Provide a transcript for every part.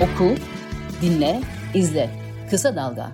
Oku, dinle, izle. Kısa Dalga.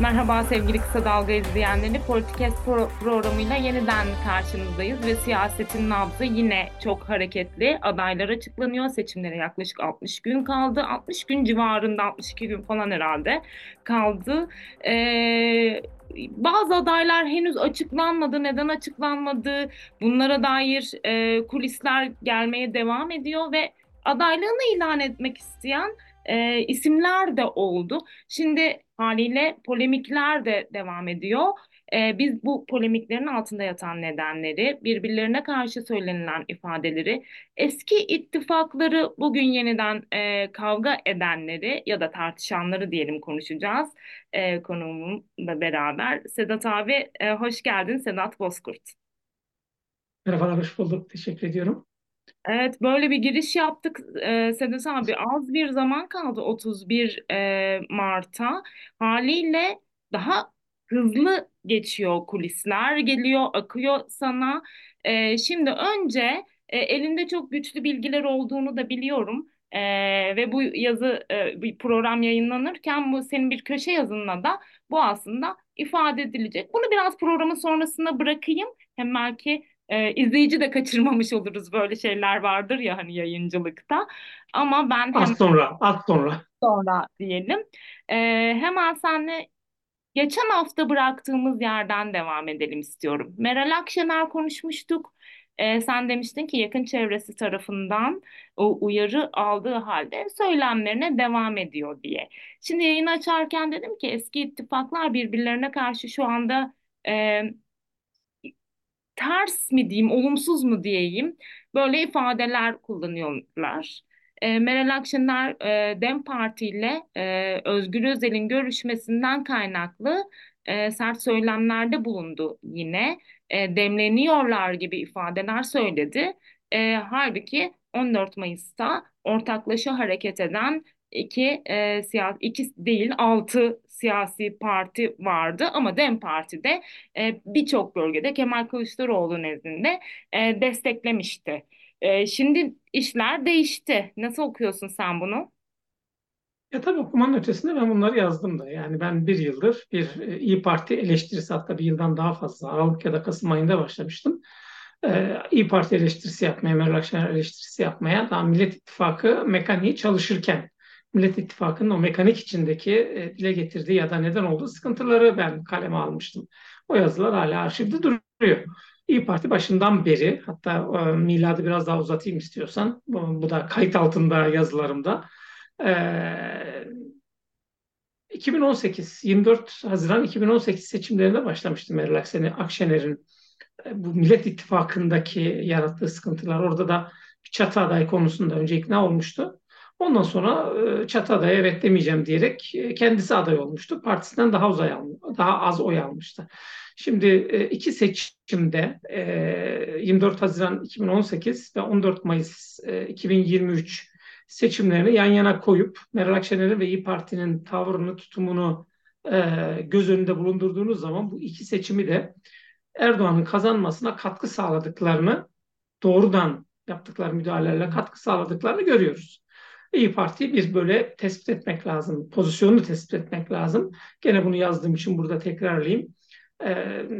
Merhaba sevgili Kısa Dalga izleyenleri. Politikes pro programıyla yeniden karşınızdayız ve siyasetin nabzı yine çok hareketli. Adaylar açıklanıyor. Seçimlere yaklaşık 60 gün kaldı. 60 gün civarında 62 gün falan herhalde kaldı. Ee, bazı adaylar henüz açıklanmadı. Neden açıklanmadı? Bunlara dair e, kulisler gelmeye devam ediyor ve adaylığını ilan etmek isteyen e, isimler de oldu. Şimdi haliyle polemikler de devam ediyor. E, biz bu polemiklerin altında yatan nedenleri, birbirlerine karşı söylenilen ifadeleri, eski ittifakları bugün yeniden e, kavga edenleri ya da tartışanları diyelim konuşacağız. E, konuğumla beraber. Sedat abi e, hoş geldin. Sedat Bozkurt. Merhabalar, hoş bulduk. Teşekkür ediyorum. Evet böyle bir giriş yaptık e, Sedat abi az bir zaman kaldı 31 e, Mart'a. Haliyle daha hızlı geçiyor kulisler geliyor akıyor sana. E, şimdi önce e, elinde çok güçlü bilgiler olduğunu da biliyorum. E, ve bu yazı e, bir program yayınlanırken bu senin bir köşe yazınla da bu aslında ifade edilecek. Bunu biraz programın sonrasına bırakayım. Hem belki e, izleyici de kaçırmamış oluruz böyle şeyler vardır ya hani yayıncılıkta. Ama ben Az sonra, az sonra. sonra diyelim. E, hemen senle geçen hafta bıraktığımız yerden devam edelim istiyorum. Meral Akşener konuşmuştuk. E, sen demiştin ki yakın çevresi tarafından o uyarı aldığı halde söylemlerine devam ediyor diye. Şimdi yayını açarken dedim ki eski ittifaklar birbirlerine karşı şu anda e, ters mi diyeyim, olumsuz mu diyeyim böyle ifadeler kullanıyorlar. E, Meral Akşener e, DEM Parti ile e, Özgür Özel'in görüşmesinden kaynaklı e, sert söylemlerde bulundu yine. E, demleniyorlar gibi ifadeler söyledi. E, halbuki 14 Mayıs'ta ortaklaşa hareket eden iki e, siyasi iki değil altı siyasi parti vardı ama DEM Parti de e, birçok bölgede Kemal Kılıçdaroğlu nezdinde e, desteklemişti. E, şimdi işler değişti. Nasıl okuyorsun sen bunu? Ya tabii okumanın ötesinde ben bunları yazdım da. Yani ben bir yıldır bir e, İyi Parti eleştirisi hatta bir yıldan daha fazla Aralık ya da Kasım ayında başlamıştım. Ee, İyi Parti eleştirisi yapmaya, Meral Akşener eleştirisi yapmaya daha Millet İttifakı mekaniği çalışırken Millet İttifakı'nın o mekanik içindeki e, dile getirdiği ya da neden olduğu sıkıntıları ben kaleme almıştım. O yazılar hala arşivde duruyor. İyi Parti başından beri hatta e, miladı biraz daha uzatayım istiyorsan bu, bu da kayıt altında yazılarımda e, 2018 24 Haziran 2018 seçimlerinde başlamıştı Meral Akşener'in e, bu Millet İttifakı'ndaki yarattığı sıkıntılar orada da çatı aday konusunda önce ikna olmuştu. Ondan sonra e, çatı adaya evet demeyeceğim diyerek e, kendisi aday olmuştu. Partisinden daha, uzay daha az oy almıştı. Şimdi e, iki seçimde 24 Haziran 2018 ve 14 Mayıs 2023 seçimlerini yan yana koyup Meral Akşener'in ve İyi Parti'nin tavrını, tutumunu göz önünde bulundurduğunuz zaman bu iki seçimi de Erdoğan'ın kazanmasına katkı sağladıklarını doğrudan yaptıkları müdahalelerle katkı sağladıklarını görüyoruz. İyi Parti'yi bir böyle tespit etmek lazım. Pozisyonunu tespit etmek lazım. Gene bunu yazdığım için burada tekrarlayayım. Ee,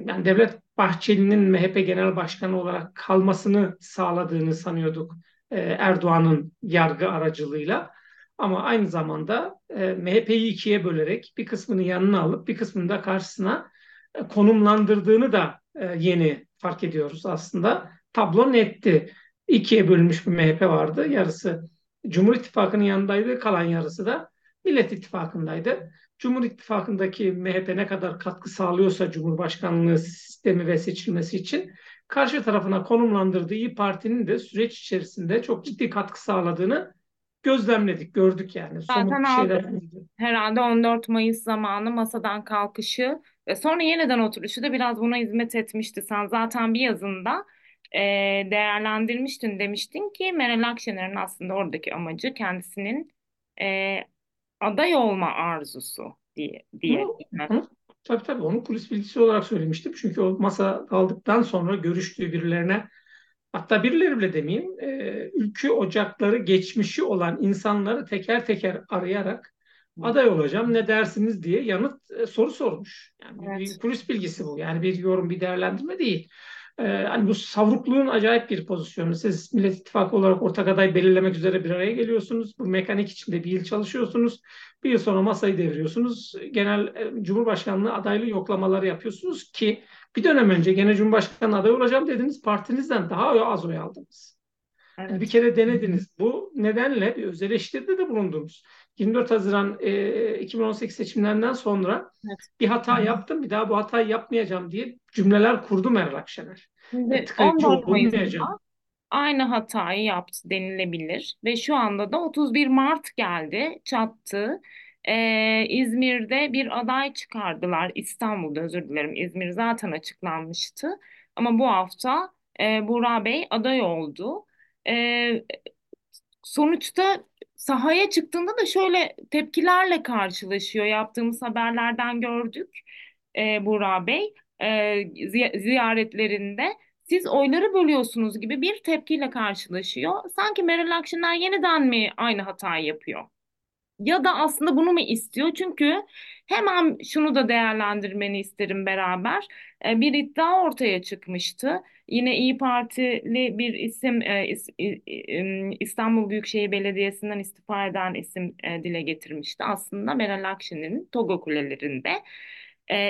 yani Devlet Bahçeli'nin MHP Genel Başkanı olarak kalmasını sağladığını sanıyorduk e, Erdoğan'ın yargı aracılığıyla. Ama aynı zamanda e, MHP'yi ikiye bölerek bir kısmını yanına alıp bir kısmını da karşısına e, konumlandırdığını da e, yeni fark ediyoruz aslında. Tablo netti. İkiye bölünmüş bir MHP vardı. Yarısı Cumhur İttifakı'nın yanındaydı. Kalan yarısı da Millet İttifakı'ndaydı. Cumhur İttifakı'ndaki MHP ne kadar katkı sağlıyorsa Cumhurbaşkanlığı sistemi ve seçilmesi için karşı tarafına konumlandırdığı İyi Parti'nin de süreç içerisinde çok ciddi katkı sağladığını gözlemledik, gördük yani. Zaten şeyler... herhalde 14 Mayıs zamanı masadan kalkışı ve sonra yeniden oturuşu da biraz buna hizmet etmişti. Sen zaten bir yazında e, değerlendirmiştin. Demiştin ki Meral Akşener'in aslında oradaki amacı kendisinin e, aday olma arzusu diye. diye hı, tabii tabii onu kulis bilgisi olarak söylemiştim. Çünkü o masa aldıktan sonra görüştüğü birilerine hatta birileri bile demeyeyim e, ülkü ocakları geçmişi olan insanları teker teker arayarak aday olacağım ne dersiniz diye yanıt e, soru sormuş. Yani evet. bir kulis bilgisi bu. Yani bir yorum, bir değerlendirme değil. Ee, hani bu savrukluğun acayip bir pozisyonu. Siz Millet İttifakı olarak ortak aday belirlemek üzere bir araya geliyorsunuz. Bu mekanik içinde bir yıl çalışıyorsunuz. Bir yıl sonra masayı deviriyorsunuz. Genel e, Cumhurbaşkanlığı adaylığı yoklamaları yapıyorsunuz ki bir dönem önce gene Cumhurbaşkanı adayı olacağım dediniz partinizden daha az oy aldınız. Evet. Bir kere denediniz. Bu nedenle bir öz eleştiride de bulundunuz. 24 Haziran e, 2018 seçimlerinden sonra evet. bir hata yaptım, bir daha bu hatayı yapmayacağım diye cümleler kurdu Meral Akşener. Şimdi 14 Mayıs'ta aynı hatayı yaptı denilebilir ve şu anda da 31 Mart geldi, çattı. Ee, İzmir'de bir aday çıkardılar. İstanbul'da özür dilerim. İzmir zaten açıklanmıştı. Ama bu hafta e, Burak Bey aday oldu. E, sonuçta sahaya çıktığında da şöyle tepkilerle karşılaşıyor. Yaptığımız haberlerden gördük e, Burak Bey e, ziyaretlerinde. Siz oyları bölüyorsunuz gibi bir tepkiyle karşılaşıyor. Sanki Meral Akşener yeniden mi aynı hatayı yapıyor? Ya da aslında bunu mu istiyor? Çünkü hemen şunu da değerlendirmeni isterim beraber. E, bir iddia ortaya çıkmıştı. Yine İyi Partili bir isim e, İstanbul Büyükşehir Belediyesi'nden istifa eden isim e, dile getirmişti. Aslında Meral Akşener'in Togo Kulelerinde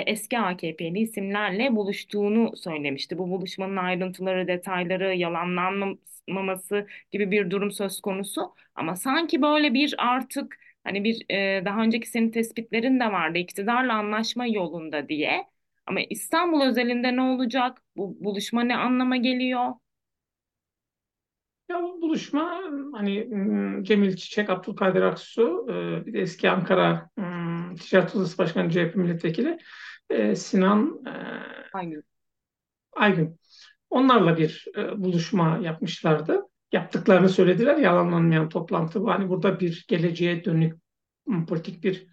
eski AKP'li isimlerle buluştuğunu söylemişti. Bu buluşmanın ayrıntıları, detayları, yalanlanmaması gibi bir durum söz konusu. Ama sanki böyle bir artık Hani bir e, daha önceki senin tespitlerin de vardı iktidarla anlaşma yolunda diye. Ama İstanbul özelinde ne olacak? Bu buluşma ne anlama geliyor? Ya bu buluşma hani Cemil Çiçek, Abdülkadir Aksu, e, bir de eski Ankara Ticaret Odası Başkanı CHP Milletvekili e, Sinan e, Aygün. Aygün. Onlarla bir buluşma yapmışlardı yaptıklarını söylediler. Yalanlanmayan toplantı bu. Hani burada bir geleceğe dönük politik bir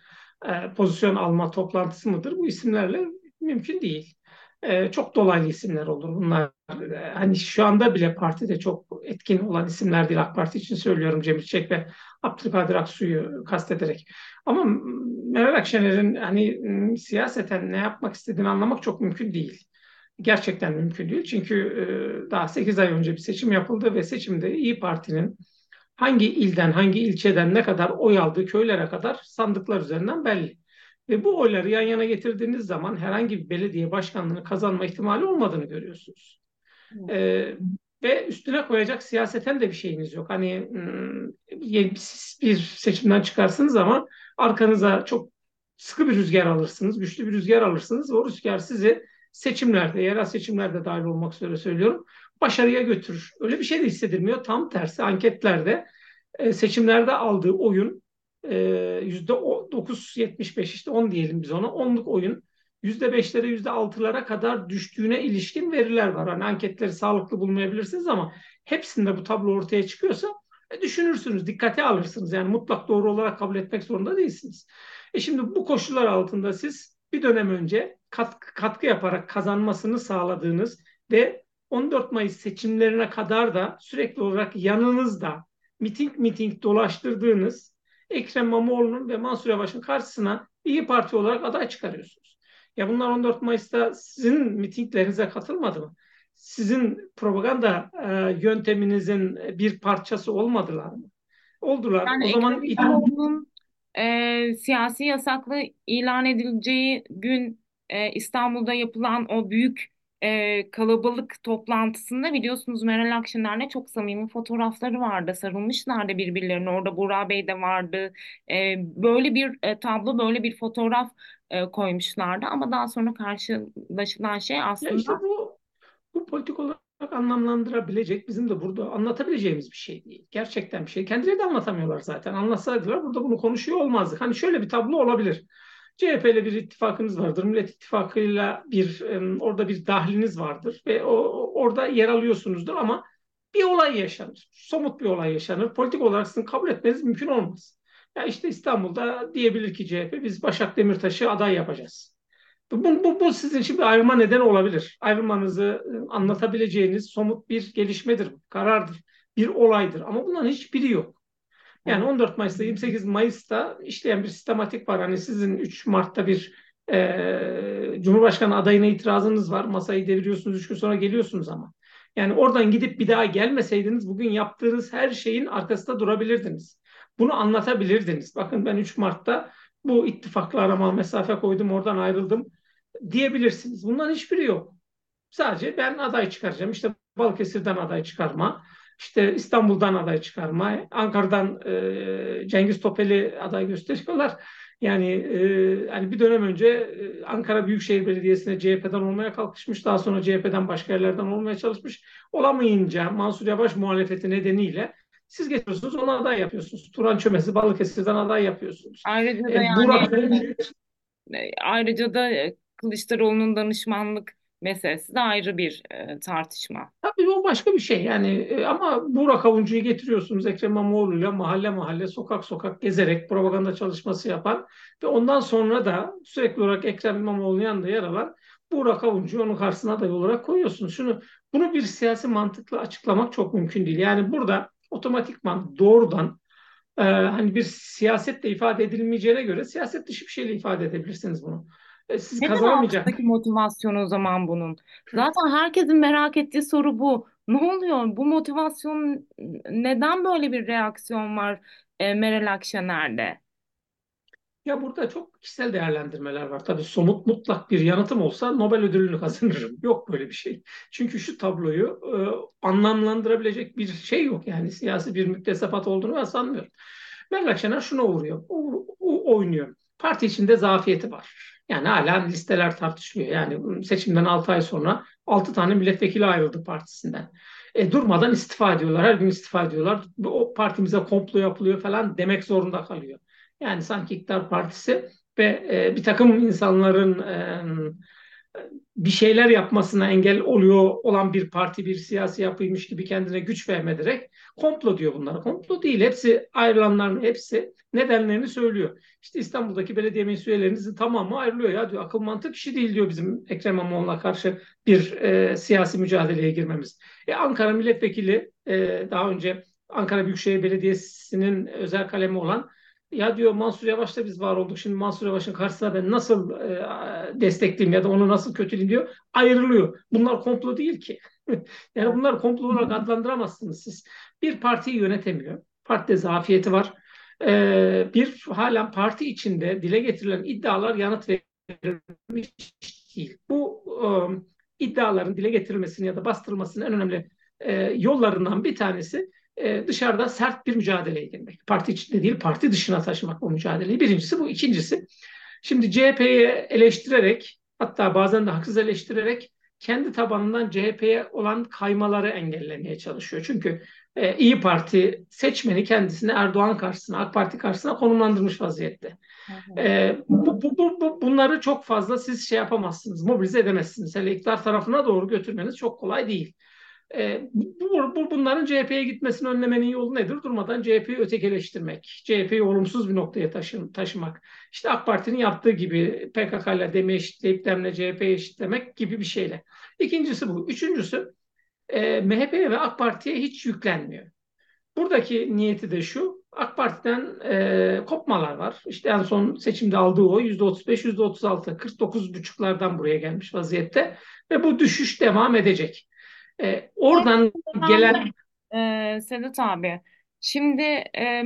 e, pozisyon alma toplantısı mıdır? Bu isimlerle mümkün değil. E, çok dolaylı isimler olur bunlar. E, hani şu anda bile partide çok etkin olan isimler değil. AK Parti için söylüyorum Cemil Çek ve Abdülkadir Aksu'yu kastederek. Ama Meral Akşener'in hani siyaseten ne yapmak istediğini anlamak çok mümkün değil gerçekten mümkün değil. Çünkü e, daha 8 ay önce bir seçim yapıldı ve seçimde İyi Parti'nin hangi ilden, hangi ilçeden ne kadar oy aldığı köylere kadar sandıklar üzerinden belli. Ve bu oyları yan yana getirdiğiniz zaman herhangi bir belediye başkanlığını kazanma ihtimali olmadığını görüyorsunuz. Ee, ve üstüne koyacak siyaseten de bir şeyiniz yok. Hani hmm, bir seçimden çıkarsınız ama arkanıza çok sıkı bir rüzgar alırsınız, güçlü bir rüzgar alırsınız o rüzgar sizi seçimlerde, yerel seçimlerde dahil olmak üzere söylüyorum, başarıya götürür. Öyle bir şey de hissedilmiyor. Tam tersi anketlerde e, seçimlerde aldığı oyun e, yüzde 9.75 işte 10 diyelim biz ona. 10'luk oyun yüzde 5'lere yüzde 6'lara kadar düştüğüne ilişkin veriler var. Hani anketleri sağlıklı bulmayabilirsiniz ama hepsinde bu tablo ortaya çıkıyorsa e, düşünürsünüz, dikkate alırsınız. Yani mutlak doğru olarak kabul etmek zorunda değilsiniz. E şimdi bu koşullar altında siz bir dönem önce katkı, katkı yaparak kazanmasını sağladığınız ve 14 Mayıs seçimlerine kadar da sürekli olarak yanınızda miting miting dolaştırdığınız Ekrem İmamoğlu'nun ve Mansur Yavaş'ın karşısına İyi Parti olarak aday çıkarıyorsunuz. Ya bunlar 14 Mayıs'ta sizin mitinglerinize katılmadı mı? Sizin propaganda e, yönteminizin bir parçası olmadılar mı? Oldular. Yani o zaman İmamoğlu'nun e, siyasi yasaklı ilan edileceği gün e, İstanbul'da yapılan o büyük e, kalabalık toplantısında biliyorsunuz Meral Akşener'le çok samimi fotoğrafları vardı. Sarılmışlardı birbirlerine. Orada Burak Bey de vardı. E, böyle bir e, tablo, böyle bir fotoğraf e, koymuşlardı. Ama daha sonra karşılaşılan şey aslında... Ya işte bu, bu politik olarak anlamlandırabilecek, bizim de burada anlatabileceğimiz bir şey değil. Gerçekten bir şey. Kendileri de anlatamıyorlar zaten. Anlatsaydılar burada bunu konuşuyor olmazdık. Hani şöyle bir tablo olabilir. CHP ile bir ittifakınız vardır. Millet İttifakı'yla bir orada bir dahliniz vardır ve o, orada yer alıyorsunuzdur ama bir olay yaşanır. Somut bir olay yaşanır. Politik olarak sizin kabul etmeniz mümkün olmaz. Ya işte İstanbul'da diyebilir ki CHP biz Başak Demirtaş'ı aday yapacağız. Bu, bu, bu sizin için bir ayrılma nedeni olabilir. Ayrılmanızı e, anlatabileceğiniz somut bir gelişmedir, karardır, bir olaydır. Ama bunların hiçbiri yok. Yani 14 Mayıs'ta 28 Mayıs'ta işleyen bir sistematik var. Hani sizin 3 Mart'ta bir e, Cumhurbaşkanı adayına itirazınız var. Masayı deviriyorsunuz, 3 gün sonra geliyorsunuz ama. Yani oradan gidip bir daha gelmeseydiniz bugün yaptığınız her şeyin arkasında durabilirdiniz. Bunu anlatabilirdiniz. Bakın ben 3 Mart'ta bu ittifakla arama mesafe koydum, oradan ayrıldım diyebilirsiniz. Bunların hiçbiri yok. Sadece ben aday çıkaracağım. İşte Balıkesir'den aday çıkarma, işte İstanbul'dan aday çıkarma, Ankara'dan e, Cengiz Topel'i aday gösteriyorlar. Yani e, hani bir dönem önce e, Ankara Büyükşehir Belediyesi'ne CHP'den olmaya kalkışmış. Daha sonra CHP'den başka yerlerden olmaya çalışmış. Olamayınca Mansur Yavaş muhalefeti nedeniyle siz getiriyorsunuz ona aday yapıyorsunuz. Turan Çömez'i Balıkesir'den aday yapıyorsunuz. Ayrıca da e, yani Burak... ayrıca da Kılıçdaroğlu'nun danışmanlık meselesi de ayrı bir e, tartışma. Tabii o başka bir şey yani e, ama Burak Avuncu'yu getiriyorsunuz Ekrem İmamoğlu'yla mahalle mahalle sokak sokak gezerek propaganda çalışması yapan ve ondan sonra da sürekli olarak Ekrem İmamoğlu'nun yanında yer alan Burak Avuncu'yu onun karşısına aday olarak koyuyorsunuz. Şunu bunu bir siyasi mantıkla açıklamak çok mümkün değil. Yani burada otomatikman doğrudan e, hani bir siyasetle ifade edilmeyeceğine göre siyaset dışı bir şeyle ifade edebilirsiniz bunu. E, siz Neden kazanamayacak. altındaki o zaman bunun? Zaten herkesin merak ettiği soru bu. Ne oluyor? Bu motivasyon neden böyle bir reaksiyon var e, Meral Akşener'de? Ya burada çok kişisel değerlendirmeler var. Tabii somut mutlak bir yanıtım olsa Nobel ödülünü kazanırım. Yok böyle bir şey. Çünkü şu tabloyu e, anlamlandırabilecek bir şey yok. Yani siyasi bir müktesebet olduğunu ben sanmıyorum. Meral Akşener şuna uğruyor. O, o, oynuyor. Parti içinde zafiyeti var. Yani hala listeler tartışılıyor. Yani seçimden 6 ay sonra 6 tane milletvekili ayrıldı partisinden. E, durmadan istifa ediyorlar. Her gün istifa ediyorlar. O partimize komplo yapılıyor falan demek zorunda kalıyor. Yani sanki iktidar partisi ve e, bir takım insanların e, bir şeyler yapmasına engel oluyor olan bir parti, bir siyasi yapıymış gibi kendine güç vermederek komplo diyor bunlara. Komplo değil. Hepsi ayrılanların hepsi nedenlerini söylüyor. İşte İstanbul'daki belediye meclis üyelerinizin tamamı ayrılıyor ya diyor. Akıl mantık işi değil diyor bizim Ekrem İmamoğlu'na karşı bir e, siyasi mücadeleye girmemiz. E, Ankara milletvekili e, daha önce Ankara Büyükşehir Belediyesi'nin özel kalemi olan ya diyor Mansur Yavaş'ta biz var olduk. Şimdi Mansur Yavaş'ın karşısına ben nasıl e, destekleyeyim ya da onu nasıl kötüleyeyim diyor. Ayrılıyor. Bunlar komplo değil ki. yani bunlar komplo olarak adlandıramazsınız siz. Bir partiyi yönetemiyor. Partide zafiyeti var. E, bir halen parti içinde dile getirilen iddialar yanıt verilmiş değil. Bu e, iddiaların dile getirilmesini ya da bastırılmasının en önemli e, yollarından bir tanesi e, dışarıda sert bir mücadeleye girmek. Parti içinde değil, parti dışına taşımak bu mücadeleyi. Birincisi bu. İkincisi, şimdi CHP'yi eleştirerek, hatta bazen de haksız eleştirerek kendi tabanından CHP'ye olan kaymaları engellemeye çalışıyor. Çünkü e, İyi Parti seçmeni kendisini Erdoğan karşısına, AK Parti karşısına konumlandırmış vaziyette. E, bu, bu, bu, bu, bunları çok fazla siz şey yapamazsınız, mobilize edemezsiniz. Hele iktidar tarafına doğru götürmeniz çok kolay değil. E, bu, bu, bunların CHP'ye gitmesini önlemenin yolu nedir? Durmadan CHP'yi ötekileştirmek, CHP'yi olumsuz bir noktaya taşı, taşımak. İşte AK Parti'nin yaptığı gibi PKK ile DEM'i DEM'le CHP'yi eşitlemek gibi bir şeyle. İkincisi bu. Üçüncüsü e, MHP ve AK Parti'ye hiç yüklenmiyor. Buradaki niyeti de şu, AK Parti'den e, kopmalar var. İşte en son seçimde aldığı o %35, %36, 49 buçuklardan buraya gelmiş vaziyette. Ve bu düşüş devam edecek. E, oradan gelen... E, Sedat abi, şimdi e,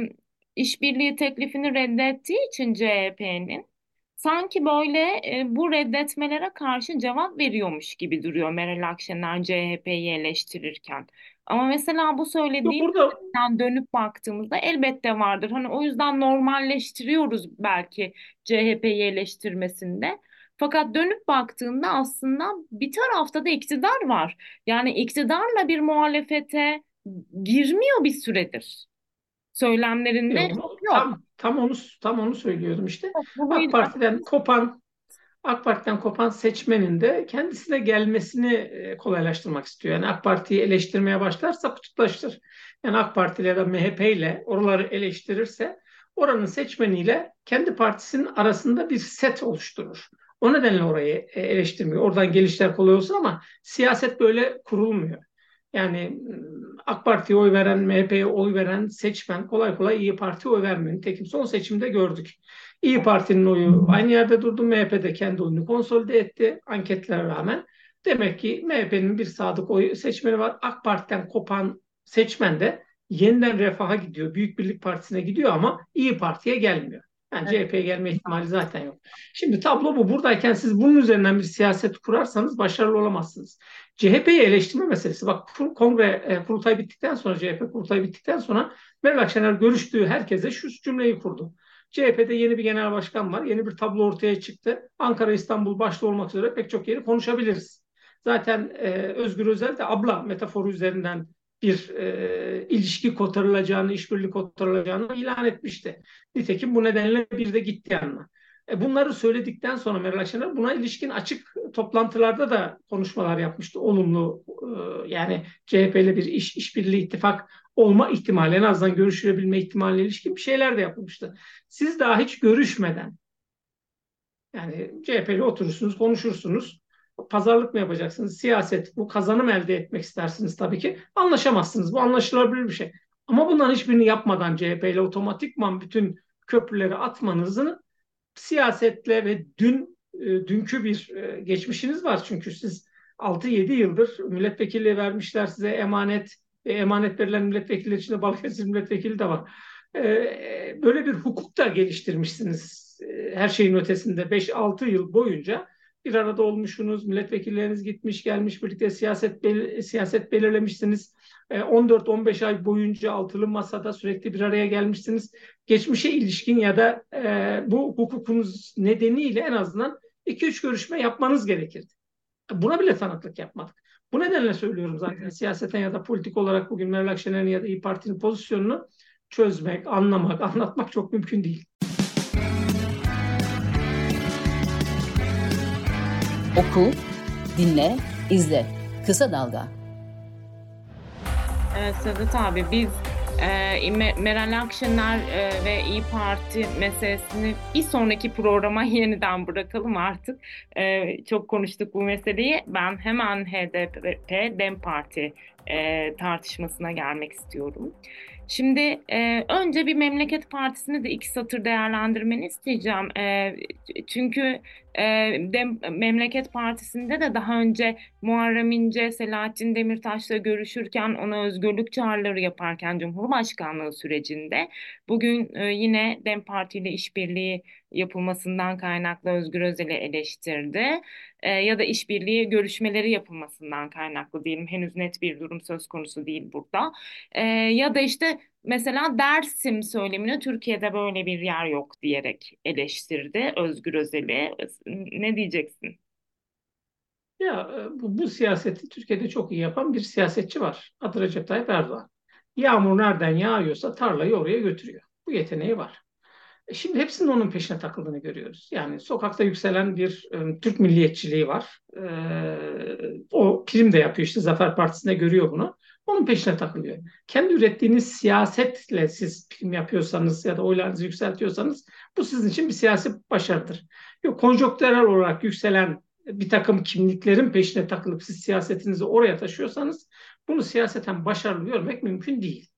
işbirliği teklifini reddettiği için CHP'nin sanki böyle e, bu reddetmelere karşı cevap veriyormuş gibi duruyor Meral Akşener CHP'yi eleştirirken. Ama mesela bu söylediğim burada... dönüp baktığımızda elbette vardır. Hani o yüzden normalleştiriyoruz belki CHP'yi eleştirmesinde. Fakat dönüp baktığında aslında bir tarafta da iktidar var. Yani iktidarla bir muhalefete girmiyor bir süredir. Söylemlerinde yok. yok. Tam, tam onu tam onu söylüyordum işte. AK Parti'den kopan AK Parti'den kopan seçmenin de kendisine gelmesini e, kolaylaştırmak istiyor. Yani AK Parti'yi eleştirmeye başlarsa kutuplaştır. Yani AK Parti ile ya MHP ile oraları eleştirirse oranın seçmeniyle kendi partisinin arasında bir set oluşturur O nedenle orayı e, eleştirmiyor. Oradan gelişler kolay olsun ama siyaset böyle kurulmuyor. Yani AK Parti'ye oy veren, MHP'ye oy veren seçmen kolay kolay İyi Parti'ye oy vermiyor. Nitekim son seçimde gördük. İyi Parti'nin oyu aynı yerde durdu. MHP de kendi oyunu konsolide etti anketlere rağmen. Demek ki MHP'nin bir sadık oy seçmeni var. AK Parti'den kopan seçmen de yeniden refaha gidiyor. Büyük Birlik Partisi'ne gidiyor ama İyi Parti'ye gelmiyor. Yani evet. CHP'ye gelme ihtimali zaten yok. Şimdi tablo bu. Buradayken siz bunun üzerinden bir siyaset kurarsanız başarılı olamazsınız. CHP'yi eleştirme meselesi. Bak kongre e, kurultay bittikten sonra CHP kurultay bittikten sonra Meral Akşener görüştüğü herkese şu cümleyi kurdu. CHP'de yeni bir genel başkan var. Yeni bir tablo ortaya çıktı. Ankara, İstanbul başta olmak üzere pek çok yeri konuşabiliriz. Zaten e, Özgür Özel de abla metaforu üzerinden bir e, ilişki kotarılacağını, işbirliği kotarılacağını ilan etmişti. Nitekim bu nedenle bir de gitti yanına. E, bunları söyledikten sonra Meral Akşener buna ilişkin açık toplantılarda da konuşmalar yapmıştı. Olumlu e, yani CHP ile bir iş işbirliği ittifak olma ihtimali en azından görüşülebilme ihtimaline ilişkin bir şeyler de yapılmıştı. Siz daha hiç görüşmeden yani CHP ile oturursunuz, konuşursunuz pazarlık mı yapacaksınız? Siyaset, bu kazanım elde etmek istersiniz tabii ki. Anlaşamazsınız. Bu anlaşılabilir bir şey. Ama bundan hiçbirini yapmadan CHP ile otomatikman bütün köprüleri atmanızın siyasetle ve dün e, dünkü bir e, geçmişiniz var. Çünkü siz 6-7 yıldır milletvekilliği vermişler size emanet ve emanet verilen milletvekilleri içinde Balıkesir milletvekili de var. E, böyle bir hukuk da geliştirmişsiniz her şeyin ötesinde 5-6 yıl boyunca bir arada olmuşsunuz, milletvekilleriniz gitmiş gelmiş birlikte siyaset bel siyaset belirlemişsiniz. 14-15 e, ay boyunca altılı masada sürekli bir araya gelmişsiniz. Geçmişe ilişkin ya da e, bu hukukunuz nedeniyle en azından 2-3 görüşme yapmanız gerekirdi. Buna bile tanıklık yapmadık. Bu nedenle söylüyorum zaten siyaseten ya da politik olarak bugün Meral Akşener'in ya da İyi Parti'nin pozisyonunu çözmek, anlamak, anlatmak çok mümkün değil. Oku, dinle, izle. Kısa Dalga. Evet Sedat abi biz e, Meral Akşener e, ve İyi Parti meselesini bir sonraki programa yeniden bırakalım artık. E, çok konuştuk bu meseleyi. Ben hemen HDP, DEM Parti e, tartışmasına gelmek istiyorum. Şimdi e, önce bir Memleket Partisi'ni de iki satır değerlendirmeni isteyeceğim. E, çünkü e, de, Memleket Partisi'nde de daha önce Muharrem İnce, Selahattin Demirtaş'la görüşürken ona özgürlük çağrıları yaparken Cumhurbaşkanlığı sürecinde bugün e, yine DEM Parti ile işbirliği yapılmasından kaynaklı Özgür Özel'i eleştirdi. E, ya da işbirliği görüşmeleri yapılmasından kaynaklı diyelim. Henüz net bir durum söz konusu değil burada. E, ya da işte mesela Dersim söylemini Türkiye'de böyle bir yer yok diyerek eleştirdi Özgür Özel'i. Ne diyeceksin? Ya e, bu, bu siyaseti Türkiye'de çok iyi yapan bir siyasetçi var. Adı Recep Tayyip Erdoğan. Yağmur nereden yağıyorsa tarlayı oraya götürüyor. Bu yeteneği var. E, şimdi hepsinin onun peşine takıldığını görüyoruz. Yani sokakta yükselen bir e, Türk milliyetçiliği var. E, o prim de yapıyor işte Zafer Partisi'nde görüyor bunu. Onun peşine takılıyor. Kendi ürettiğiniz siyasetle siz prim yapıyorsanız ya da oylarınızı yükseltiyorsanız bu sizin için bir siyasi başarıdır. Yok konjonktürel olarak yükselen bir takım kimliklerin peşine takılıp siz siyasetinizi oraya taşıyorsanız bunu siyaseten başarılı görmek mümkün değil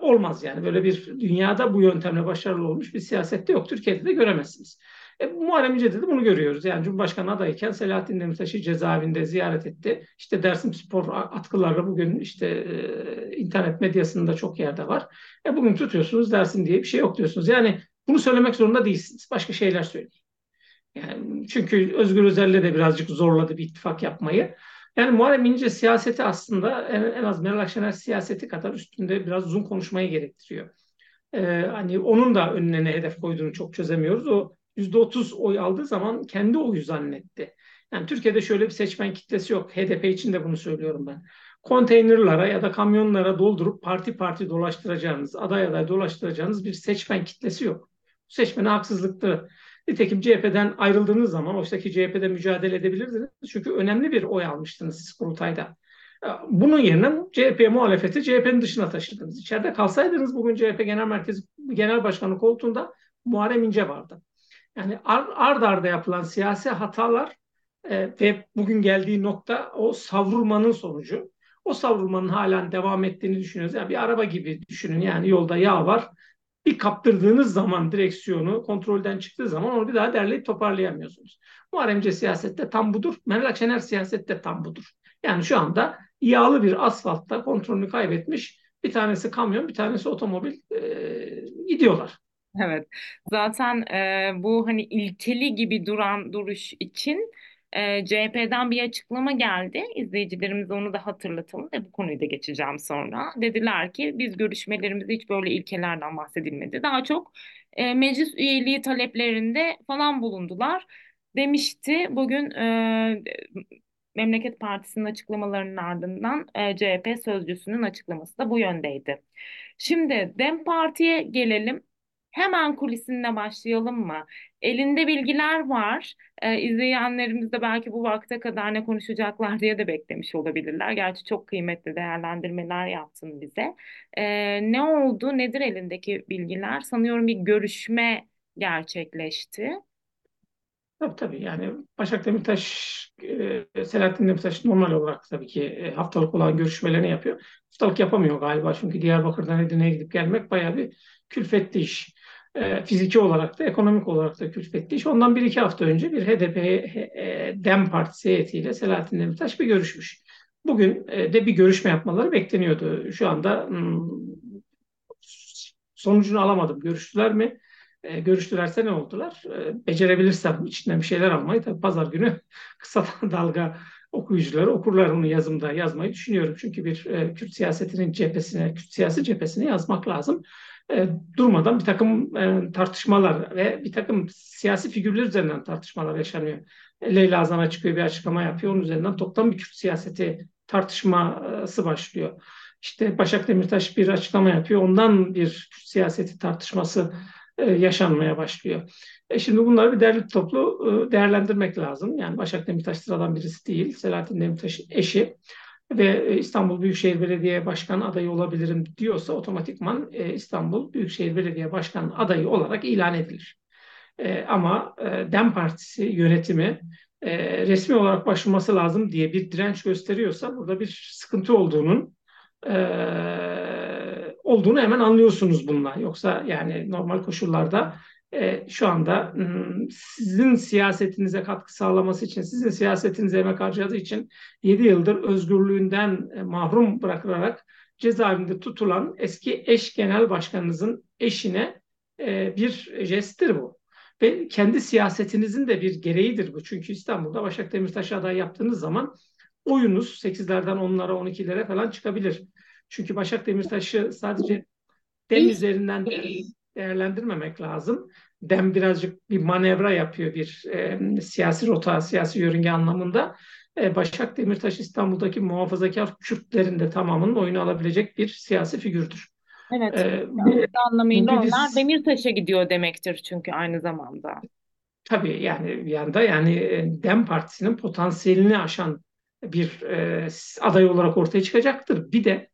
olmaz yani. Böyle bir dünyada bu yöntemle başarılı olmuş bir siyasette yok. Türkiye'de de göremezsiniz. E, Muharrem İnce'de de bunu görüyoruz. Yani Cumhurbaşkanı adayken Selahattin Demirtaş'ı cezaevinde ziyaret etti. İşte Dersim Spor atkılarla bugün işte e, internet medyasında çok yerde var. E, bugün tutuyorsunuz Dersim diye bir şey yok diyorsunuz. Yani bunu söylemek zorunda değilsiniz. Başka şeyler söyleyin. Yani çünkü Özgür Özel'le de birazcık zorladı bir ittifak yapmayı. Yani Muharrem İnce siyaseti aslında en, en az Meral Akşener siyaseti kadar üstünde biraz uzun konuşmayı gerektiriyor. Ee, hani onun da önüne ne hedef koyduğunu çok çözemiyoruz. O %30 oy aldığı zaman kendi oyu zannetti. Yani Türkiye'de şöyle bir seçmen kitlesi yok. HDP için de bunu söylüyorum ben. Konteynerlara ya da kamyonlara doldurup parti parti dolaştıracağınız, aday aday dolaştıracağınız bir seçmen kitlesi yok. Bu seçmene haksızlıktı. Nitekim CHP'den ayrıldığınız zaman oysaki CHP'de mücadele edebilirdiniz. Çünkü önemli bir oy almıştınız siz kurultayda. Bunun yerine CHP muhalefeti CHP'nin dışına taşıdınız. İçeride kalsaydınız bugün CHP Genel Merkezi Genel Başkanı koltuğunda Muharrem İnce vardı. Yani ard arda yapılan siyasi hatalar e, ve bugün geldiği nokta o savrulmanın sonucu. O savrulmanın halen devam ettiğini düşünüyoruz. Yani bir araba gibi düşünün. Yani yolda yağ var. Bir kaptırdığınız zaman direksiyonu kontrolden çıktığı zaman onu bir daha derleyip toparlayamıyorsunuz. Muharremce siyasette tam budur. Meral Akşener siyasette tam budur. Yani şu anda yağlı bir asfaltta kontrolünü kaybetmiş bir tanesi kamyon, bir tanesi otomobil e, gidiyorlar. Evet. Zaten e, bu hani ilkeli gibi duran duruş için e, CHP'den bir açıklama geldi. İzleyicilerimize onu da hatırlatalım ve bu konuyu da geçeceğim sonra. Dediler ki biz görüşmelerimizde hiç böyle ilkelerden bahsedilmedi. Daha çok e, meclis üyeliği taleplerinde falan bulundular demişti. Bugün e, Memleket Partisi'nin açıklamalarının ardından e, CHP sözcüsünün açıklaması da bu yöndeydi. Şimdi Dem Parti'ye gelelim. Hemen kulisinde başlayalım mı? Elinde bilgiler var. Ee, izleyenlerimiz de belki bu vakte kadar ne konuşacaklar diye de beklemiş olabilirler. Gerçi çok kıymetli değerlendirmeler yaptın bize. Ee, ne oldu? Nedir elindeki bilgiler? Sanıyorum bir görüşme gerçekleşti. Tabii tabii yani Başak Demirtaş, e, Selahattin Demirtaş normal olarak tabii ki e, haftalık olan görüşmelerini yapıyor. Haftalık yapamıyor galiba çünkü Diyarbakır'dan Edirne'ye gidip gelmek bayağı bir külfetli iş. E, fiziki olarak da ekonomik olarak da külfetli iş. Ondan bir iki hafta önce bir HDP e, DEM Partisi heyetiyle Selahattin Demirtaş bir görüşmüş. Bugün e, de bir görüşme yapmaları bekleniyordu. Şu anda hmm, sonucunu alamadım. Görüştüler mi? Görüştülerse ne oldular? Becerebilirsem içinden bir şeyler almayı tabii pazar günü kısa dalga okuyucuları okurlar onu yazımda yazmayı düşünüyorum. Çünkü bir Kürt siyasetinin cephesine, Kürt siyasi cephesine yazmak lazım. E, durmadan bir takım e, tartışmalar ve bir takım siyasi figürler üzerinden tartışmalar yaşanıyor. Leyla Azan'a çıkıyor bir açıklama yapıyor. Onun üzerinden toplam bir Kürt siyaseti tartışması başlıyor. İşte Başak Demirtaş bir açıklama yapıyor. Ondan bir Kürt siyaseti tartışması e, yaşanmaya başlıyor. E şimdi bunları bir derli toplu e, değerlendirmek lazım. Yani Başak Demirtaş sıradan birisi değil. Selahattin Demirtaş'ın eşi ve İstanbul Büyükşehir Belediye Başkan adayı olabilirim diyorsa otomatikman İstanbul Büyükşehir Belediye Başkan adayı olarak ilan edilir. Ama DEM Partisi yönetimi resmi olarak başvurması lazım diye bir direnç gösteriyorsa burada bir sıkıntı olduğunun olduğunu hemen anlıyorsunuz bununla. Yoksa yani normal koşullarda e, şu anda sizin siyasetinize katkı sağlaması için, sizin siyasetinize emek harcadığı için 7 yıldır özgürlüğünden e, mahrum bırakılarak cezaevinde tutulan eski eş genel başkanınızın eşine e, bir jesttir bu. Ve kendi siyasetinizin de bir gereğidir bu. Çünkü İstanbul'da Başak Demirtaş'a aday yaptığınız zaman oyunuz 8'lerden 10'lara 12'lere falan çıkabilir. Çünkü Başak Demirtaş'ı sadece dem üzerinden değerlendirmemek lazım. Dem birazcık bir manevra yapıyor bir e, siyasi rota, siyasi yörünge anlamında. E, Başak Demirtaş İstanbul'daki muhafazakar Kürtlerin de tamamının oyunu alabilecek bir siyasi figürdür. Evet. Ee, bu anlamıyla onlar Demirtaş'a gidiyor demektir çünkü aynı zamanda. Tabii yani bir yanda yani e, Dem Partisi'nin potansiyelini aşan bir e, aday olarak ortaya çıkacaktır. Bir de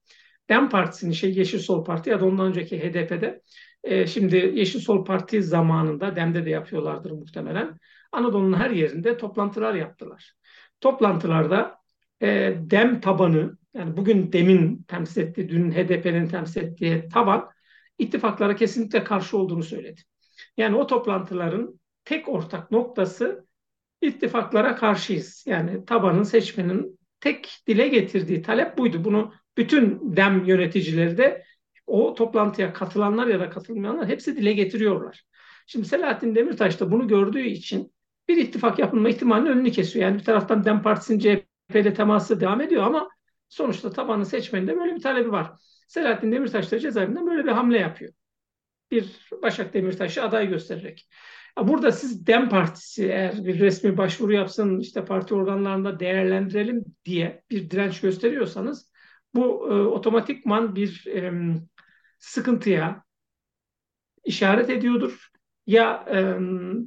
DEM Partisi'nin şey Yeşil Sol Parti ya da ondan önceki HDP'de e, şimdi Yeşil Sol Parti zamanında DEM'de de yapıyorlardır muhtemelen. Anadolu'nun her yerinde toplantılar yaptılar. Toplantılarda e, DEM tabanı yani bugün DEM'in temsil ettiği, dün HDP'nin temsil ettiği taban ittifaklara kesinlikle karşı olduğunu söyledi. Yani o toplantıların tek ortak noktası ittifaklara karşıyız. Yani tabanın seçmenin tek dile getirdiği talep buydu. Bunu bütün dem yöneticileri de o toplantıya katılanlar ya da katılmayanlar hepsi dile getiriyorlar. Şimdi Selahattin Demirtaş da bunu gördüğü için bir ittifak yapılma ihtimalinin önünü kesiyor. Yani bir taraftan DEM Partisi'nin CHP'de teması devam ediyor ama sonuçta tabanı seçmeninde böyle bir talebi var. Selahattin Demirtaş da cezaevinden böyle bir hamle yapıyor. Bir Başak Demirtaş'ı aday göstererek. Burada siz DEM Partisi eğer bir resmi başvuru yapsın işte parti organlarında değerlendirelim diye bir direnç gösteriyorsanız bu e, otomatikman bir e, sıkıntıya işaret ediyordur. Ya e,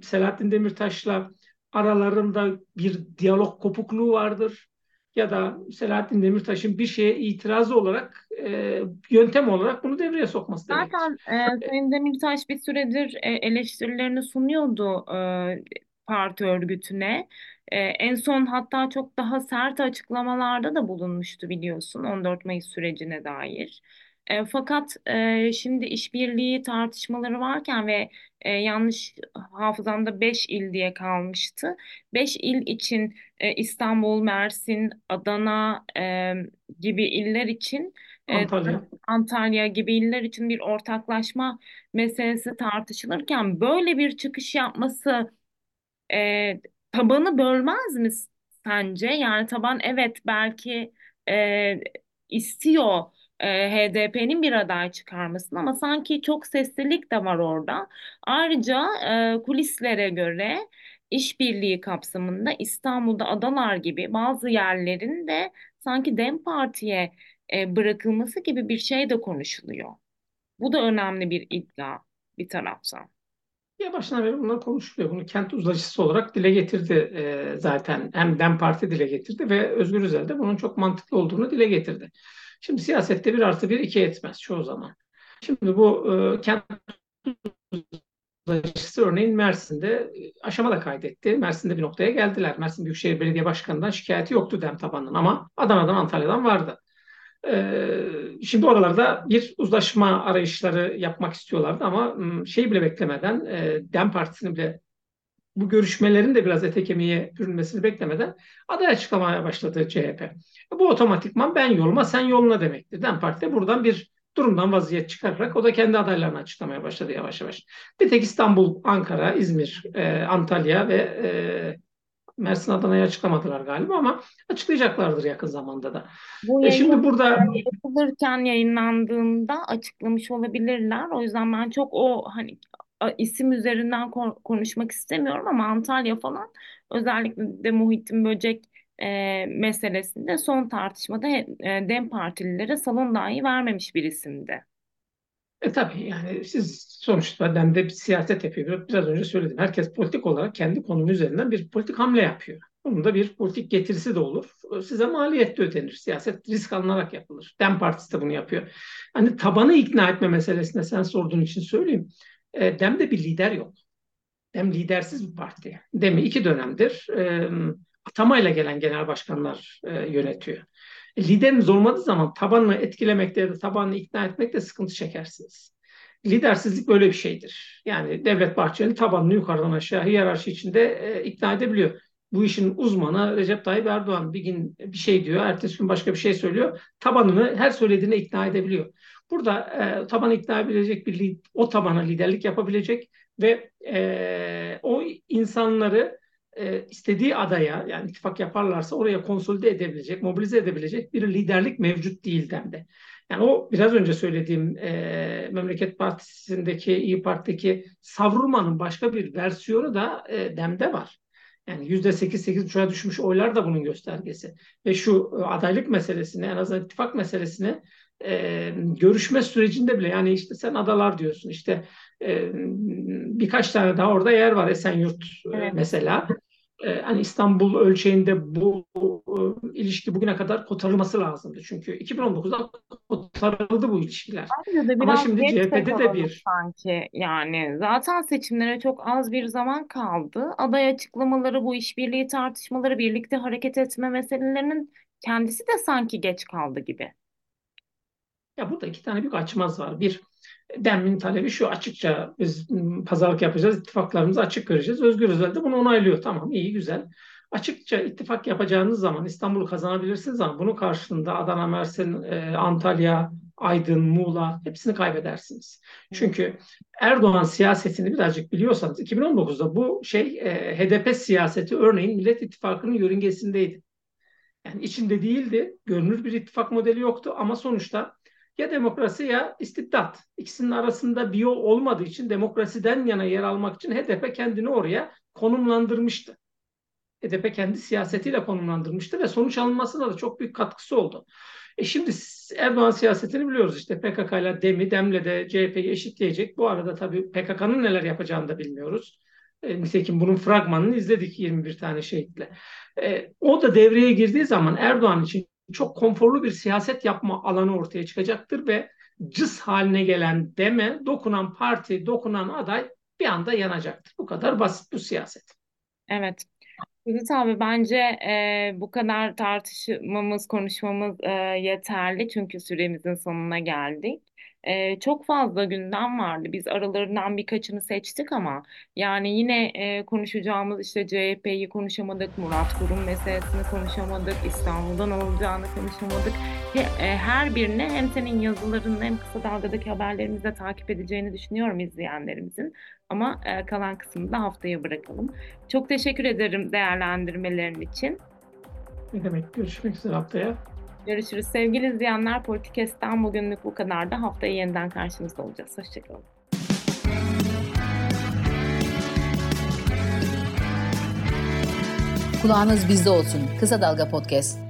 Selahattin Demirtaş'la aralarında bir diyalog kopukluğu vardır ya da Selahattin Demirtaş'ın bir şeye itirazı olarak e, yöntem olarak bunu devreye sokması demektir. Zaten e, Sayın Demirtaş bir süredir e, eleştirilerini sunuyordu e, parti örgütüne. E, en son hatta çok daha sert açıklamalarda da bulunmuştu biliyorsun 14 Mayıs sürecine dair. E, fakat e, şimdi işbirliği tartışmaları varken ve e, yanlış hafızamda 5 il diye kalmıştı. 5 il için e, İstanbul, Mersin, Adana e, gibi iller için e, Antalya. Antalya gibi iller için bir ortaklaşma meselesi tartışılırken böyle bir çıkış yapması e, tabanı bölmez mi sence? Yani taban evet belki e, istiyor e, HDP'nin bir aday çıkarmasını ama sanki çok seslilik de var orada. Ayrıca e, kulislere göre işbirliği kapsamında İstanbul'da adalar gibi bazı yerlerin de sanki DEM Parti'ye e, bırakılması gibi bir şey de konuşuluyor. Bu da önemli bir iddia bir taraftan. Ya başına beri bunlar konuşuluyor. Bunu kent uzlaşısı olarak dile getirdi e, zaten. Hem DEM Parti dile getirdi ve Özgür Özel de bunun çok mantıklı olduğunu dile getirdi. Şimdi siyasette bir artı bir iki etmez çoğu zaman. Şimdi bu e, kent uzlaşısı örneğin Mersin'de aşama da kaydetti. Mersin'de bir noktaya geldiler. Mersin Büyükşehir Belediye Başkanı'ndan şikayeti yoktu DEM tabanının ama Adana'dan Antalya'dan vardı. Ee, şimdi oralarda bir uzlaşma arayışları yapmak istiyorlardı ama şey bile beklemeden e, DEM Partisi'nin bile bu görüşmelerin de biraz ete kemiğe bürünmesini beklemeden aday açıklamaya başladı CHP. Bu otomatikman ben yoluma sen yoluna demektir. DEM Parti de buradan bir durumdan vaziyet çıkararak o da kendi adaylarını açıklamaya başladı yavaş yavaş. Bir tek İstanbul, Ankara, İzmir, e, Antalya ve e, Mersin Adana'yı açıklamadılar galiba ama açıklayacaklardır yakın zamanda da. Bu e şimdi burada yapılırken yayınlandığında açıklamış olabilirler. O yüzden ben çok o hani isim üzerinden konuşmak istemiyorum ama Antalya falan özellikle de Muhittin Böcek e, meselesinde son tartışmada e, DEM partililere salon dahi vermemiş bir isimdi. E tabii yani siz sonuçta ben de bir siyaset yapıyor. Biraz önce söyledim. Herkes politik olarak kendi konumu üzerinden bir politik hamle yapıyor. Bunun da bir politik getirisi de olur. Size maliyet de ödenir. Siyaset risk alınarak yapılır. DEM Partisi de bunu yapıyor. Hani tabanı ikna etme meselesinde sen sorduğun için söyleyeyim. E, DEM'de bir lider yok. DEM lidersiz bir parti. DEM'i iki dönemdir e, atamayla gelen genel başkanlar e, yönetiyor. E, lideriniz olmadığı zaman tabanını etkilemekte ya da tabanını ikna etmekte sıkıntı çekersiniz. Lidersizlik böyle bir şeydir. Yani Devlet Bahçeli tabanını yukarıdan aşağı hiyerarşi içinde e, ikna edebiliyor. Bu işin uzmanı Recep Tayyip Erdoğan bir gün bir şey diyor, ertesi gün başka bir şey söylüyor. Tabanını her söylediğine ikna edebiliyor. Burada e, tabanı ikna edebilecek bir o tabana liderlik yapabilecek ve e, o insanları e, istediği adaya yani ittifak yaparlarsa oraya konsolide edebilecek, mobilize edebilecek bir liderlik mevcut değil demde. Yani o biraz önce söylediğim e, Memleket Partisi'ndeki, İyi Parti'deki savrulmanın başka bir versiyonu da e, demde var. Yani yüzde sekiz sekiz buçuğa düşmüş oylar da bunun göstergesi. Ve şu e, adaylık meselesini, en azından ittifak meselesini e, görüşme sürecinde bile yani işte sen adalar diyorsun işte e, birkaç tane daha orada yer var Esenyurt e, evet. mesela e, hani İstanbul ölçeğinde bu e, ilişki bugüne kadar kotarılması lazımdı. Çünkü 2019'da kotarıldı bu ilişkiler. Ama şimdi CHP'de de bir sanki yani zaten seçimlere çok az bir zaman kaldı. Aday açıklamaları, bu işbirliği tartışmaları, birlikte hareket etme meselelerinin kendisi de sanki geç kaldı gibi. Ya burada iki tane büyük açmaz var. Bir, Dem'in talebi şu açıkça biz pazarlık yapacağız, ittifaklarımızı açık göreceğiz. Özgür Özel de bunu onaylıyor. Tamam iyi güzel. Açıkça ittifak yapacağınız zaman İstanbul'u kazanabilirsiniz ama bunun karşılığında Adana, Mersin, e, Antalya, Aydın, Muğla hepsini kaybedersiniz. Çünkü Erdoğan siyasetini birazcık biliyorsanız 2019'da bu şey e, HDP siyaseti örneğin Millet İttifakı'nın yörüngesindeydi. Yani içinde değildi. Görünür bir ittifak modeli yoktu ama sonuçta ya demokrasi ya istibdat. İkisinin arasında bir yol olmadığı için demokrasiden yana yer almak için HDP kendini oraya konumlandırmıştı. HDP kendi siyasetiyle konumlandırmıştı ve sonuç alınmasına da çok büyük katkısı oldu. E şimdi Erdoğan siyasetini biliyoruz işte PKK ile DEM'i, DEM'le de CHP'yi eşitleyecek. Bu arada tabii PKK'nın neler yapacağını da bilmiyoruz. E, nitekim bunun fragmanını izledik 21 tane şehitle. E, o da devreye girdiği zaman Erdoğan için çok konforlu bir siyaset yapma alanı ortaya çıkacaktır ve cız haline gelen deme, dokunan parti, dokunan aday bir anda yanacaktır. Bu kadar basit bu siyaset. Evet. Ümit abi bence e, bu kadar tartışmamız, konuşmamız e, yeterli çünkü süremizin sonuna geldik. E, çok fazla gündem vardı. Biz aralarından birkaçını seçtik ama yani yine e, konuşacağımız işte CHP'yi konuşamadık, Murat Kurum meselesini konuşamadık, İstanbul'dan olacağını konuşamadık. He, e, her birine hem senin yazılarını hem kısa dalgadaki haberlerimizi de takip edeceğini düşünüyorum izleyenlerimizin. Ama e, kalan kısmını da haftaya bırakalım. Çok teşekkür ederim değerlendirmelerin için. Ne demek? Görüşmek üzere haftaya. Görüşürüz. Sevgili izleyenler, Politikes'ten bugünlük bu kadar da haftaya yeniden karşınızda olacağız. Hoşçakalın. Kulağınız bizde olsun. Kısa Dalga Podcast.